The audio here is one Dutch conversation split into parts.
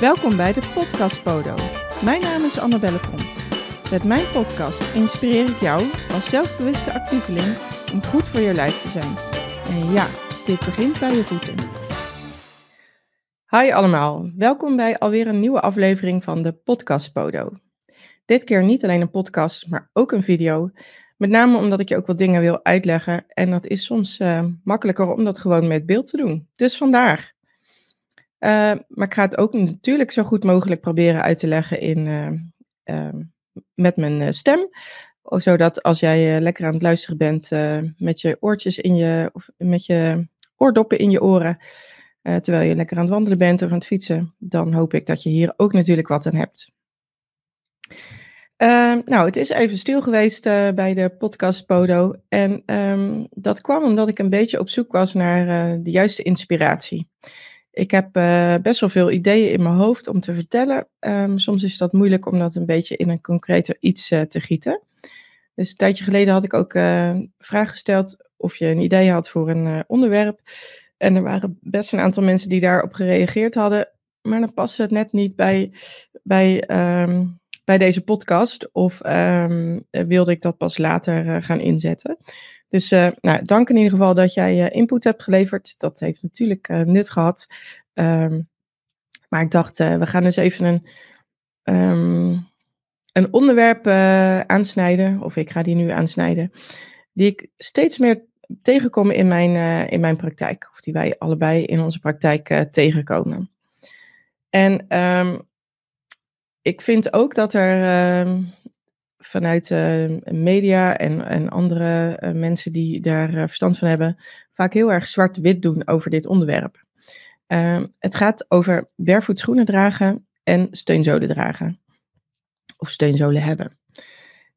Welkom bij de Podcast Podo. Mijn naam is Annabelle Pont. Met mijn podcast inspireer ik jou als zelfbewuste actieveling om goed voor je lijf te zijn. En ja, dit begint bij je voeten. Hi allemaal, welkom bij alweer een nieuwe aflevering van de Podcast Podo. Dit keer niet alleen een podcast, maar ook een video. Met name omdat ik je ook wat dingen wil uitleggen. En dat is soms uh, makkelijker om dat gewoon met beeld te doen. Dus vandaar. Uh, maar ik ga het ook natuurlijk zo goed mogelijk proberen uit te leggen in, uh, met mijn stem. Zodat als jij lekker aan het luisteren bent met je oortjes in je, of met je oordoppen in je oren, terwijl je lekker aan het wandelen bent of aan het fietsen, dan hoop ik dat je hier ook natuurlijk wat aan hebt. Uh, nou, het is even stil geweest bij de podcast Podo. En um, dat kwam omdat ik een beetje op zoek was naar de juiste inspiratie. Ik heb uh, best wel veel ideeën in mijn hoofd om te vertellen. Um, soms is dat moeilijk om dat een beetje in een concreter iets te gieten. Dus een tijdje geleden had ik ook een vraag gesteld of je een idee had voor een onderwerp. En er waren best een aantal mensen die daarop gereageerd hadden. Maar dan paste het net niet bij, bij um, bij deze podcast? Of um, wilde ik dat pas later uh, gaan inzetten? Dus uh, nou, dank in ieder geval dat jij uh, input hebt geleverd. Dat heeft natuurlijk nut gehad. Um, maar ik dacht, we gaan eens even een, um, een onderwerp aansnijden. Of ik ga die nu aansnijden. Die ik steeds meer tegenkom in mijn, in mijn praktijk. Of die wij allebei in onze praktijk tegenkomen. En ik vind ook dat er vanuit uh, media en, en andere uh, mensen die daar eh, verstand van hebben, vaak heel erg zwart-wit doen over dit onderwerp. Ehm, het gaat over barefoot schoenen dragen en steunzolen dragen. Of steunzolen hebben.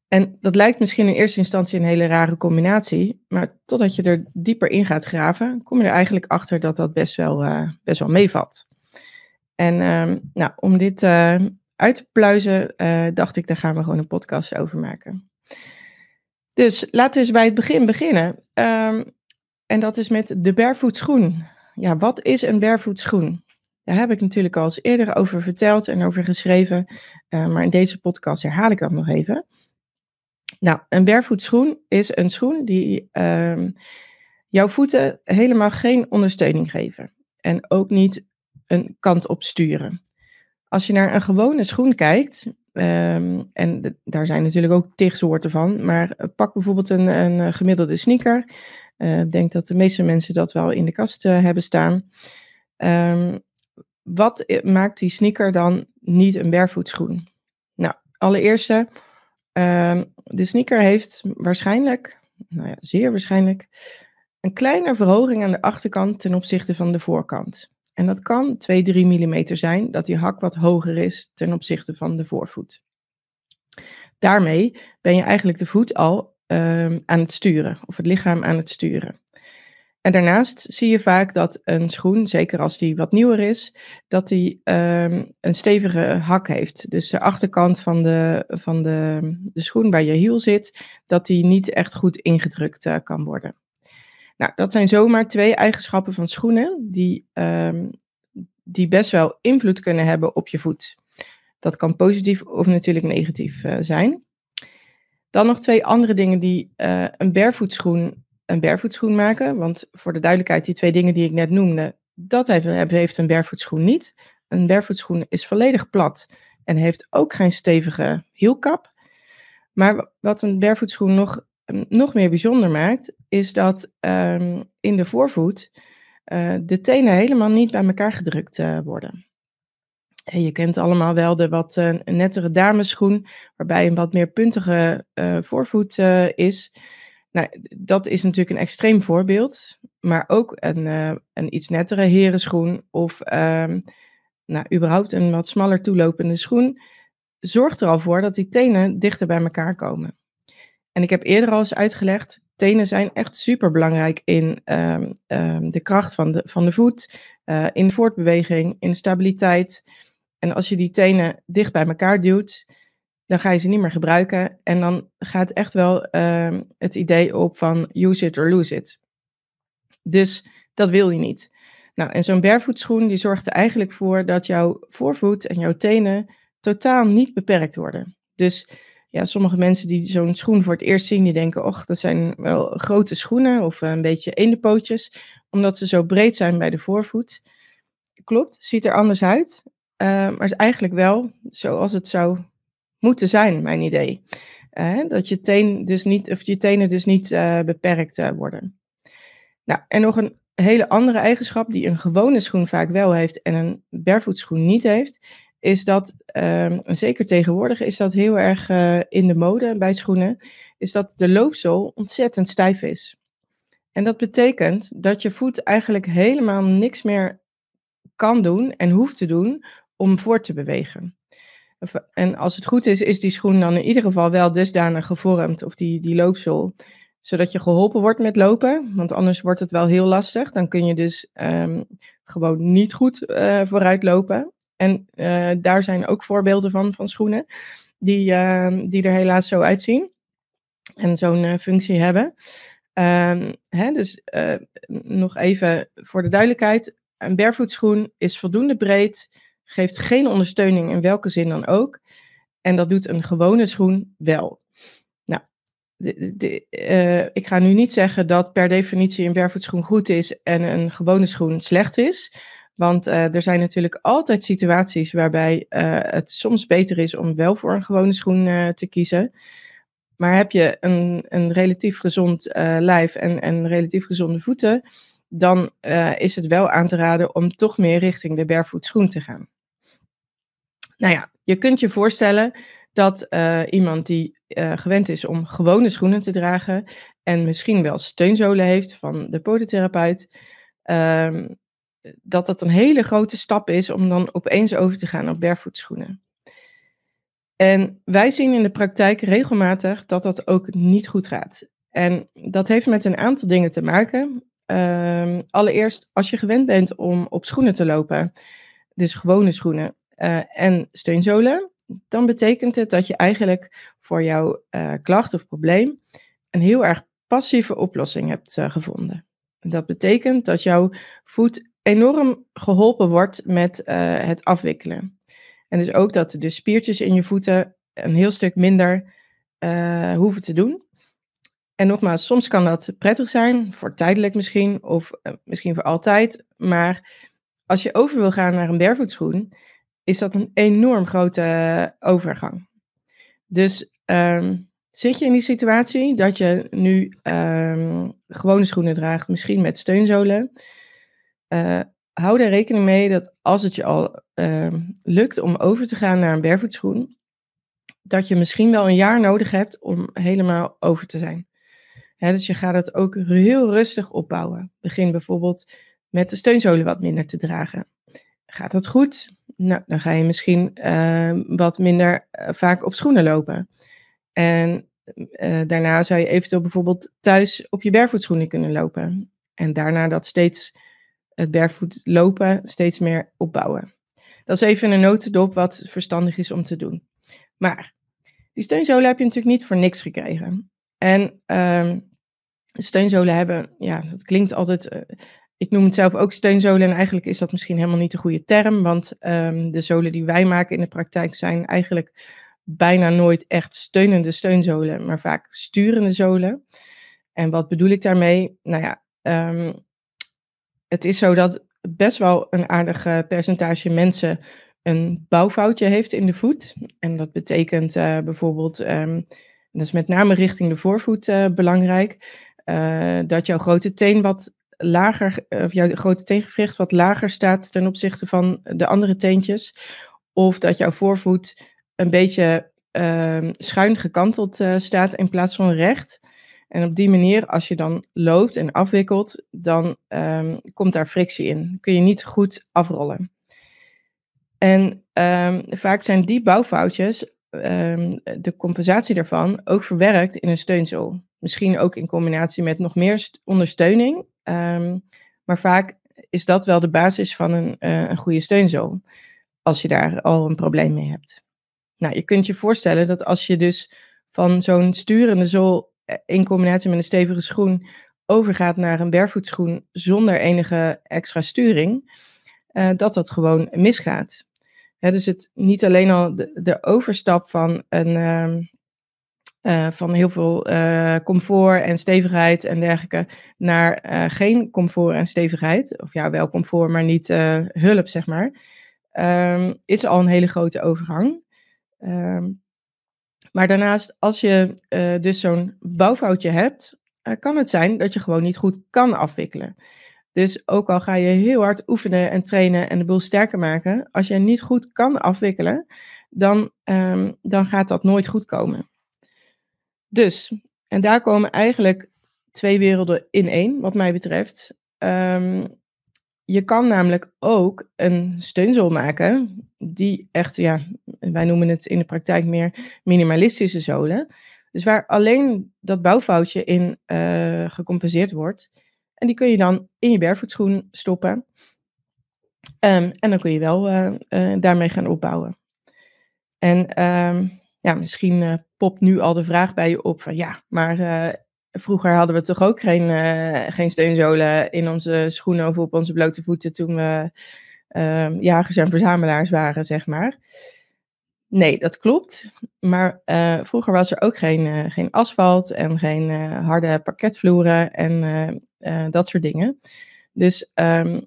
En dat lijkt misschien in eerste instantie een hele rare combinatie, maar totdat je er dieper in gaat graven, kom je er eigenlijk achter dat dat best wel, best wel meevalt. En ehm, nou, om dit uit te pluizen, uh, dacht ik, daar gaan we gewoon een podcast over maken. Dus laten we eens bij het begin beginnen. Um, en dat is met de barefoot schoen. Ja, wat is een barefoot schoen? Daar heb ik natuurlijk al eens eerder over verteld en over geschreven. Uh, maar in deze podcast herhaal ik dat nog even. Nou, een barefoot schoen is een schoen die um, jouw voeten helemaal geen ondersteuning geven. En ook niet een kant op sturen. Als je naar een gewone schoen kijkt, um, en daar zijn natuurlijk ook tig soorten van, maar eh, pak bijvoorbeeld een, een eh, gemiddelde sneaker. Uh, ik denk dat de meeste mensen dat wel in de kast hebben staan. Um, wat maakt die sneaker dan niet een barefoot schoen? Nou, allereerst, um, de sneaker heeft waarschijnlijk, nou ja, zeer waarschijnlijk, een kleine verhoging aan de achterkant ten opzichte van de voorkant. En dat kan 2, 3 mm zijn, dat die hak wat hoger is ten opzichte van de voorvoet. Daarmee ben je eigenlijk de voet al um, aan het sturen, of het lichaam aan het sturen. En daarnaast zie je vaak dat een schoen, zeker als die wat nieuwer is, dat die um, een stevige hak heeft. Dus de achterkant van de, van de, de schoen waar je hiel zit, dat die niet echt goed ingedrukt uh, kan worden. Nou, dat zijn zomaar twee eigenschappen van schoenen die, um, die best wel invloed kunnen hebben op je voet. Dat kan positief of natuurlijk negatief uh, zijn. Dan nog twee andere dingen die uh, een barefoot een barefoot maken. Want voor de duidelijkheid, die twee dingen die ik net noemde, dat heeft, heeft een barefoot schoen niet. Een barefoot schoen is volledig plat en heeft ook geen stevige hielkap. Maar wat een barefoot schoen nog nog meer bijzonder maakt, is dat um, in de voorvoet uh, de tenen helemaal niet bij elkaar gedrukt uh, worden. En je kent allemaal wel de wat uh, nettere dameschoen, waarbij een wat meer puntige voorvoet is. Nou, dat is natuurlijk een extreem voorbeeld, maar ook een, een iets nettere herenschoen of um, nou, überhaupt een wat smaller toelopende schoen zorgt er al voor dat die tenen dichter bij elkaar komen. En ik heb eerder al eens uitgelegd, tenen zijn echt super belangrijk in um, um, de kracht van de, van de voet, uh, in voortbeweging, in stabiliteit. En als je die tenen dicht bij elkaar duwt, dan ga je ze niet meer gebruiken. En dan gaat echt wel uh, het idee op van use it or lose it. Dus dat wil je niet. Nou, en zo'n barefoot die zorgt er eigenlijk voor dat jouw voorvoet en jouw tenen totaal niet beperkt worden. Dus ja, sommige mensen die zo'n schoen voor het eerst zien, die denken, och, dat zijn wel grote schoenen of een beetje eendenpootjes, omdat ze zo breed zijn bij de voorvoet. Klopt, ziet er anders uit, uh, maar is eigenlijk wel zoals het zou moeten zijn, mijn idee. Uh, dat je, teen dus niet, of je tenen dus niet beperkt worden. Nou, en nog een hele andere eigenschap die een gewone schoen vaak wel heeft en een barefoot schoen niet heeft, is dat, um, zeker tegenwoordig is dat heel erg uh, in de mode bij schoenen, is dat de loopzool ontzettend stijf is. En dat betekent dat je voet eigenlijk helemaal niks meer kan doen en hoeft te doen om voort te bewegen. En als het goed is, is die schoen dan in ieder geval wel dusdanig gevormd, of die, die loopzool, zodat je geholpen wordt met lopen. Want anders wordt het wel heel lastig. Dan kun je dus um, gewoon niet goed uh, vooruit lopen. En uh, daar zijn ook voorbeelden van, van schoenen, die, uh, die er helaas zo uitzien. En zo'n uh, functie hebben. Um, hè, dus nog even voor de duidelijkheid. Een barefoot is voldoende breed, geeft geen ondersteuning in welke zin dan ook. En dat doet een gewone schoen wel. Nou, de, de, ik ga nu niet zeggen dat per definitie een barefoot goed is en een gewone schoen slecht is. Want uh, er zijn natuurlijk altijd situaties waarbij uh, het soms beter is om wel voor een gewone schoen te kiezen. Maar heb je een, een relatief gezond lijf en, en relatief gezonde voeten, dan is het wel aan te raden om toch meer richting de barefoot schoen te gaan. Nou ja, je kunt je voorstellen dat iemand die gewend is om gewone schoenen te dragen en misschien wel steunzolen heeft van de podotherapeut, uh, dat dat een hele grote stap is om dan opeens over te gaan op barefoot schoenen. En wij zien in de praktijk regelmatig dat dat ook niet goed gaat. En dat heeft met een aantal dingen te maken. Ehm, allereerst, als je gewend bent om op schoenen te lopen, dus gewone schoenen, uh, en steunzolen, dan betekent het dat je eigenlijk voor jouw uh, klacht of probleem een heel erg passieve oplossing hebt uh, gevonden. Dat betekent dat jouw voet enorm geholpen wordt met het afwikkelen. En dus ook dat de spiertjes in je voeten een heel stuk minder hoeven te doen. En nogmaals, soms kan dat prettig zijn, voor tijdelijk misschien, of misschien voor altijd. Maar als je over wil gaan naar een barefoot is dat een enorm grote eh, overgang. Dus um, zit je in die situatie dat je nu um, gewone schoenen draagt, misschien met steunzolen, uh, hou er rekening mee dat als het je al uh, lukt om over te gaan naar een barefoot dat je misschien wel een jaar nodig hebt om helemaal over te zijn. Dus je gaat het ook heel rustig opbouwen. Begin bijvoorbeeld met de steunzolen wat minder te dragen. Gaat dat goed? Nou, dan ga je misschien uh, wat minder uh, vaak op schoenen lopen. En uh, daarna zou je eventueel bijvoorbeeld thuis op je barefoot kunnen lopen. En daarna dat steeds het barefoot lopen steeds meer opbouwen. Dat is even een notendop wat verstandig is om te doen. Maar die steunzolen heb je natuurlijk niet voor niks gekregen. En um, steunzolen hebben, ja, dat klinkt altijd ik noem het zelf ook steunzolen en eigenlijk is dat misschien helemaal niet de goede term, want um, de zolen die wij maken in de praktijk zijn eigenlijk bijna nooit echt steunende steunzolen, maar vaak sturende zolen. En wat bedoel ik daarmee? Nou ja, um, het is zo dat best wel een aardig percentage mensen een bouwfoutje heeft in de voet. En dat betekent uh, bijvoorbeeld, um, dat is met name richting de voorvoet uh, belangrijk, uh, dat jouw grote teen wat lager, of jouw grote teengewricht wat lager staat ten opzichte van de andere teentjes. Of dat jouw voorvoet een beetje uh, schuin gekanteld staat in plaats van recht. En op die manier, als je dan loopt en afwikkelt, dan um, komt daar frictie in. Kun je niet goed afrollen. En um, vaak zijn die bouwfoutjes, um, de compensatie daarvan, ook verwerkt in een steunzool. Misschien ook in combinatie met nog meer ondersteuning. Maar vaak is dat wel de basis van een, uh, een goede steunzool. Als je daar al een probleem mee hebt. Nou, je kunt je voorstellen dat als je dus van zo'n sturende zool eh, in combinatie met een stevige schoen overgaat naar een barefoot zonder enige extra sturing, uh, dat dat gewoon misgaat. dus het niet alleen al de, overstap van een, ehm, uh, van heel veel comfort en stevigheid en dergelijke naar geen comfort en stevigheid, of ja, wel comfort, maar niet hulp, zeg maar, um, is al een hele grote overgang. Um, maar daarnaast, als je dus zo'n bouwfoutje hebt, kan het zijn dat je gewoon niet goed kan afwikkelen. Dus ook al ga je heel hard oefenen en trainen en de boel sterker maken, als je niet goed kan afwikkelen, dan, um, dan gaat dat nooit goed komen. Dus, en daar komen eigenlijk twee werelden in één, wat mij betreft. Um, je kan namelijk ook een steunzool maken, die echt, ja, wij noemen het in de praktijk meer minimalistische zolen. Dus waar alleen dat bouwfoutje in uh, gecompenseerd wordt. En die kun je dan in je barefoot stoppen. Um, en dan kun je wel uh, uh, daarmee gaan opbouwen. En um, ja, misschien popt nu al de vraag bij je op van ja, maar vroeger hadden we toch ook geen, uh, geen steunzolen in onze schoenen of op onze blote voeten toen we ehm, jagers en verzamelaars waren, zeg maar. Nee, dat klopt. Maar vroeger was er ook geen, geen asfalt en geen harde parketvloeren en dat soort dingen. Dus um,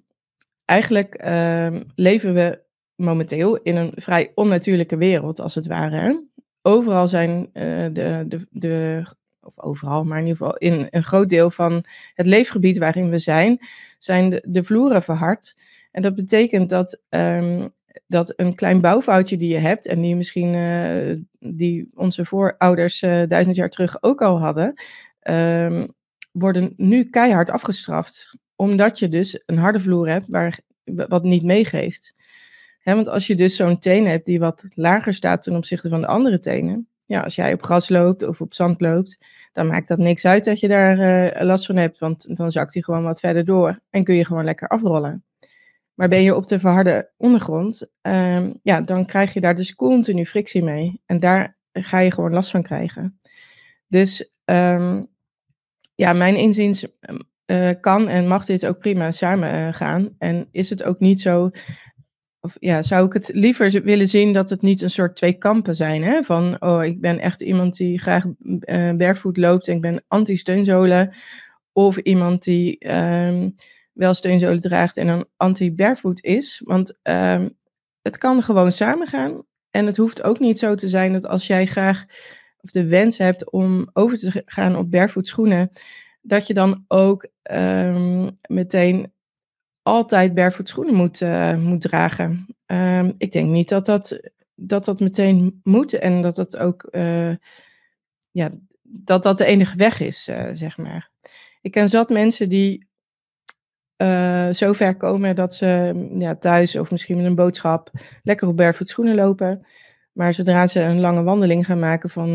eigenlijk um, leven we momenteel in een vrij onnatuurlijke wereld, als het ware overal zijn uh, de, de, de, of overal, maar in ieder geval in een groot deel van het leefgebied waarin we zijn, zijn de, de vloeren verhard. En dat betekent dat, um, dat een klein bouwfoutje die je hebt, en die misschien uh, die onze voorouders uh, duizend jaar terug ook al hadden, um, worden nu keihard afgestraft. Omdat je dus een harde vloer hebt waar, wat niet meegeeft want als je dus zo'n teen hebt die wat lager staat ten opzichte van de andere tenen. Ja, als jij op gras loopt of op zand loopt, dan maakt dat niks uit dat je daar uh, last van hebt. Want dan zakt hij gewoon wat verder door en kun je gewoon lekker afrollen. Maar ben je op de verharde ondergrond, um, ja, dan krijg je daar dus continu frictie mee. En daar ga je gewoon last van krijgen. Dus um, ja, mijn inziens uh, kan en mag dit ook prima samen uh, gaan. En is het ook niet zo of ja, zou ik het liever willen zien dat het niet een soort twee kampen zijn. Hè? Van, oh, ik ben echt iemand die graag uh, barefoot loopt en ik ben anti-steunzolen. Of iemand die um, wel steunzolen draagt en dan anti-barefoot is. Want um, het kan gewoon samengaan. En het hoeft ook niet zo te zijn dat als jij graag of de wens hebt om over te gaan op barefoot schoenen, dat je dan ook um, meteen altijd barefoot schoenen moet, uh, moet dragen. Um, ik denk niet dat dat, dat dat meteen moet en dat dat ook uh, ja, dat dat de enige weg is, uh, zeg maar. Ik ken zat mensen die zo ver komen dat ze ja, thuis of misschien met een boodschap lekker op barefoot schoenen lopen. Maar zodra ze een lange wandeling gaan maken van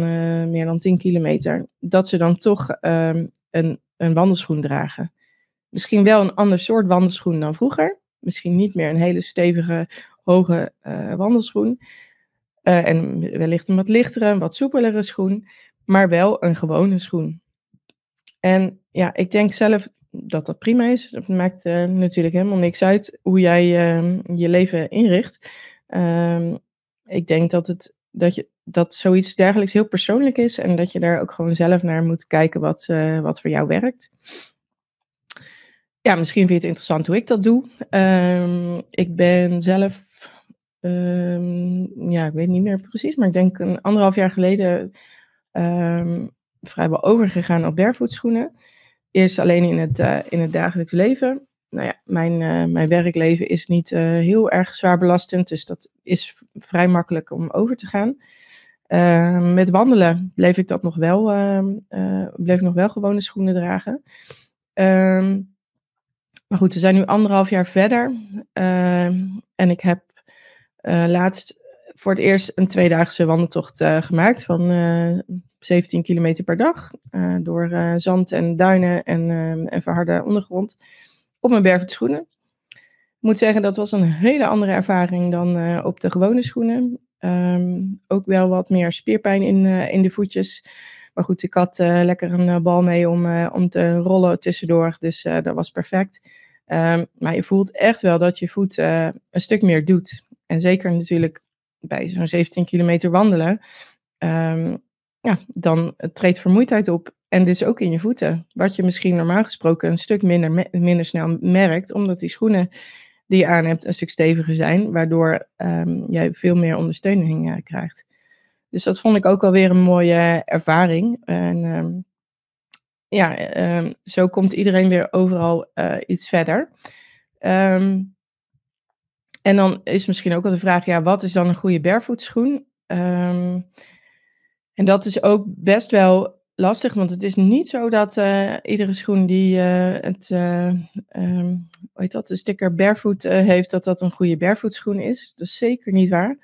meer dan 10 kilometer, dat ze dan toch um, een, een wandelschoen dragen. Misschien wel een ander soort wandelschoen dan vroeger. Misschien niet meer een hele stevige, hoge uh, wandelschoen. Uh, en wellicht een wat lichtere, een wat soepelere schoen. Maar wel een gewone schoen. En ja, ik denk zelf dat dat prima is. Het maakt uh, natuurlijk helemaal niks uit hoe jij ehm, je leven inricht. Ehm, ik denk dat, het, dat, je, dat zoiets dergelijks heel persoonlijk is. En dat je daar ook gewoon zelf naar moet kijken wat, wat voor jou werkt ja, misschien vind je het interessant hoe ik dat doe. Um, ik ben zelf, um, ja, ik weet niet meer precies, maar ik denk een anderhalf jaar geleden um, vrijwel overgegaan op barefootschoenen. Eerst alleen in het, uh, in het dagelijks leven. Nou ja, mijn, uh, mijn werkleven is niet uh, heel erg zwaar belastend, dus dat is vrij makkelijk om over te gaan. met wandelen bleef ik dat nog wel, bleef nog wel gewone schoenen dragen. Um, maar goed, we zijn nu anderhalf jaar verder. Uh, en ik heb uh, laatst voor het eerst een tweedaagse wandeltocht uh, gemaakt van 17 kilometer per dag. door zand en duinen en, en verharde ondergrond. Op mijn barefoot schoenen. Ik moet zeggen, dat was een hele andere ervaring dan op de gewone schoenen. Um, ook wel wat meer spierpijn in, in de voetjes. Maar goed, ik had lekker een bal mee om, om te rollen tussendoor. Dus dat was perfect. Ehm, maar je voelt echt wel dat je voet een stuk meer doet. En zeker natuurlijk bij zo'n 17 kilometer wandelen. Um, ja, dan treedt vermoeidheid op. En dus ook in je voeten. Wat je misschien normaal gesproken een stuk minder, minder snel merkt. Omdat die schoenen die je aan hebt een stuk steviger zijn. Waardoor um, jij veel meer ondersteuning uh, krijgt. Dus dat vond ik ook alweer een mooie ervaring. En ja, um, zo komt iedereen weer overal uh, iets verder. Um, en dan is misschien ook wel de vraag, ja, wat is dan een goede barefoot Um, en dat is ook best wel lastig, want het is niet zo dat uh, iedere schoen die uh, het, hoe heet dat, de sticker barefoot heeft, dat dat een goede barefoot schoen is. Dat is zeker niet waar.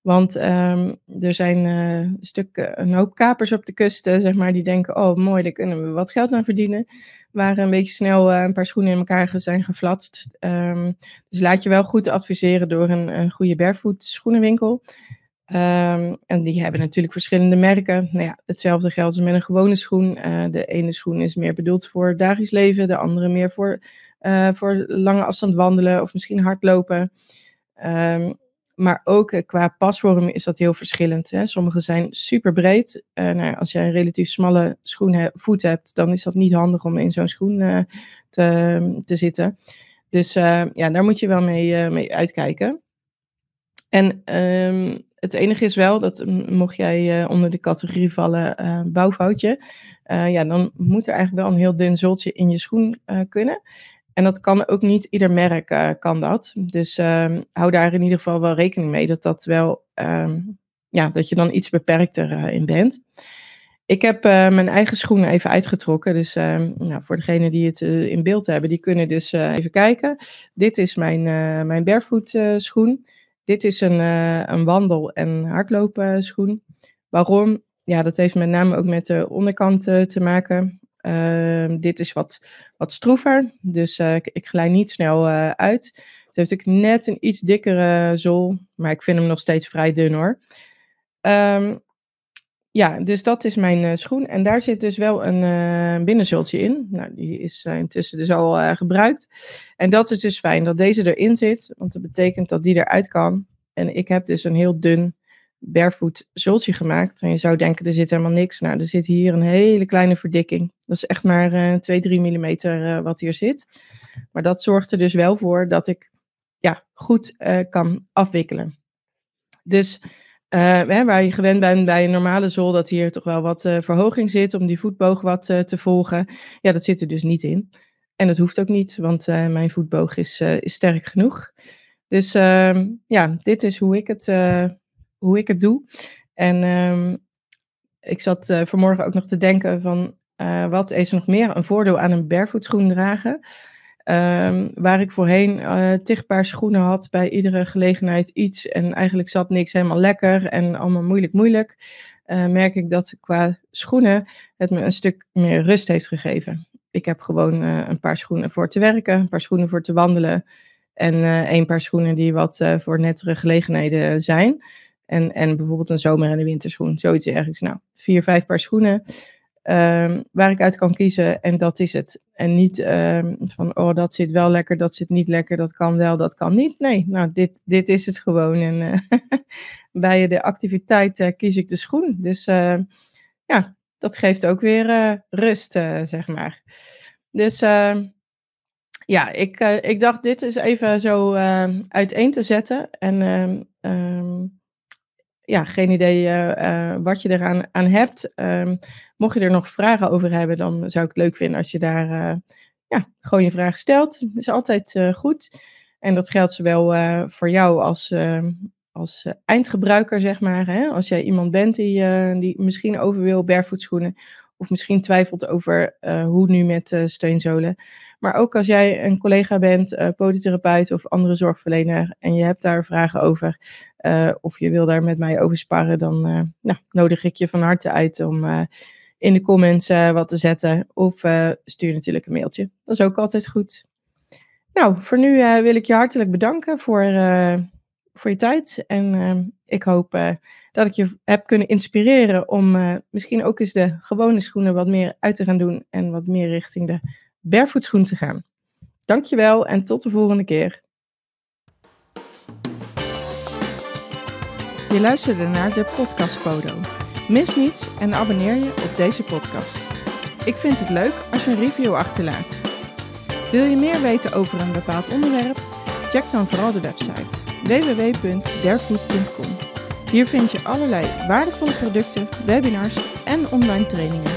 Want um, er zijn een, stuk, een hoop kapers op de kust, zeg maar, die denken, oh mooi, daar kunnen we wat geld aan verdienen. Waar een beetje snel een paar schoenen in elkaar zijn geflatst. Um, dus laat je wel goed adviseren door een, goede barefoot schoenenwinkel. Um, en die hebben natuurlijk verschillende merken. Nou ja, hetzelfde geldt met een gewone schoen. Uh, de ene schoen is meer bedoeld voor dagelijks leven, de andere meer voor, voor lange afstand wandelen of misschien hardlopen. Um, maar ook uh, qua pasvorm is dat heel verschillend. Hè. Sommige zijn super breed. nou, als jij een relatief smalle schoen voet hebt, dan is dat niet handig om in zo'n schoen te, te zitten. Dus ja, daar moet je wel mee, mee uitkijken. En um, het enige is wel dat mocht jij onder de categorie vallen bouwfoutje, ja, dan moet er eigenlijk wel een heel dun zultje in je schoen kunnen. En dat kan ook niet ieder merk kan dat. Dus ehm, hou daar in ieder geval wel rekening mee dat dat wel, um, ja, dat je dan iets beperkter in bent. Ik heb mijn eigen schoenen even uitgetrokken. Dus uh, nou, voor degenen die het in beeld hebben, die kunnen dus even kijken. Dit is mijn, mijn barefoot schoen. Dit is een, een wandel- en hardloopschoen. Waarom? Ja, dat heeft met name ook met de onderkant te maken. Uh, dit is wat, wat stroever, dus ik, ik glij niet snel uit. Het heeft ook net een iets dikkere zool, maar ik vind hem nog steeds vrij dun hoor. Um, ja, dus dat is mijn uh, schoen. En daar zit dus wel een uh, binnenzultje in. Nou, die is intussen dus al gebruikt. En dat is dus fijn dat deze erin zit, want dat betekent dat die eruit kan. En ik heb dus een heel dun barefoot zultje gemaakt. En je zou denken, er zit helemaal niks. Nou, er zit hier een hele kleine verdikking. Dat is echt maar 2, 3 millimeter wat hier zit. Maar dat zorgt er dus wel voor dat ik ja, goed kan afwikkelen. Dus uh, hè, waar je gewend bent bij een normale zool, dat hier toch wel wat uh, verhoging zit om die voetboog wat uh, te volgen. Ja, dat zit er dus niet in. En dat hoeft ook niet, want mijn voetboog is, is sterk genoeg. Dus ehm, ja, dit is hoe ik het, hoe ik het doe. En um, ik zat vanmorgen ook nog te denken van, wat is er nog meer een voordeel aan een barefoot schoen dragen? Um, waar ik voorheen uh, paar schoenen had, bij iedere gelegenheid iets. En eigenlijk zat niks helemaal lekker en allemaal moeilijk, moeilijk. Merk ik dat qua schoenen het me een stuk meer rust heeft gegeven. Ik heb gewoon een paar schoenen voor te werken, een paar schoenen voor te wandelen. En een paar schoenen die wat voor nettere gelegenheden zijn. En, en bijvoorbeeld een zomer- en een winterschoen. Zoiets ergens. Nou, vier, vijf paar schoenen. Um, waar ik uit kan kiezen en dat is het. En niet um, van, oh, dat zit wel lekker, dat zit niet lekker, dat kan wel, dat kan niet. Nee, nou, dit, dit is het gewoon. En uh, bij de activiteit uh, kies ik de schoen. Dus uh, ja, dat geeft ook weer rust, zeg maar. Dus ehm, ja, ik, ik dacht dit is even zo uiteen te zetten. En ja, geen idee uh, wat je eraan aan hebt. Um, mocht je er nog vragen over hebben, dan zou ik het leuk vinden als je daar uh, ja, gewoon je vraag stelt. Dat is altijd goed. En dat geldt zowel voor jou als, ehm, als eindgebruiker, zeg maar. Hè? Als jij iemand bent die, die misschien over wil barefoot of misschien twijfelt over hoe nu met steunzolen. Maar ook als jij een collega bent, uh, polytherapeut of andere zorgverlener en je hebt daar vragen over, uh, of je wil daar met mij over sparren, dan uh, nou, nodig ik je van harte uit om in de comments wat te zetten. Of stuur natuurlijk een mailtje. Dat is ook altijd goed. Nou, voor nu wil ik je hartelijk bedanken voor, voor je tijd. En ik hoop uh, dat ik je heb kunnen inspireren om uh, misschien ook eens de gewone schoenen wat meer uit te gaan doen. En wat meer richting de barefoot te gaan. Dankjewel en tot de volgende keer. Je luisterde naar de podcast Podo. Mis niets en abonneer je op deze podcast. Ik vind het leuk als je een review achterlaat. Wil je meer weten over een bepaald onderwerp? Check dan vooral de website www.derfood.com. Hier vind je allerlei waardevolle producten, webinars en online trainingen.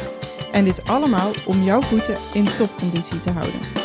En dit allemaal om jouw voeten in topconditie te houden.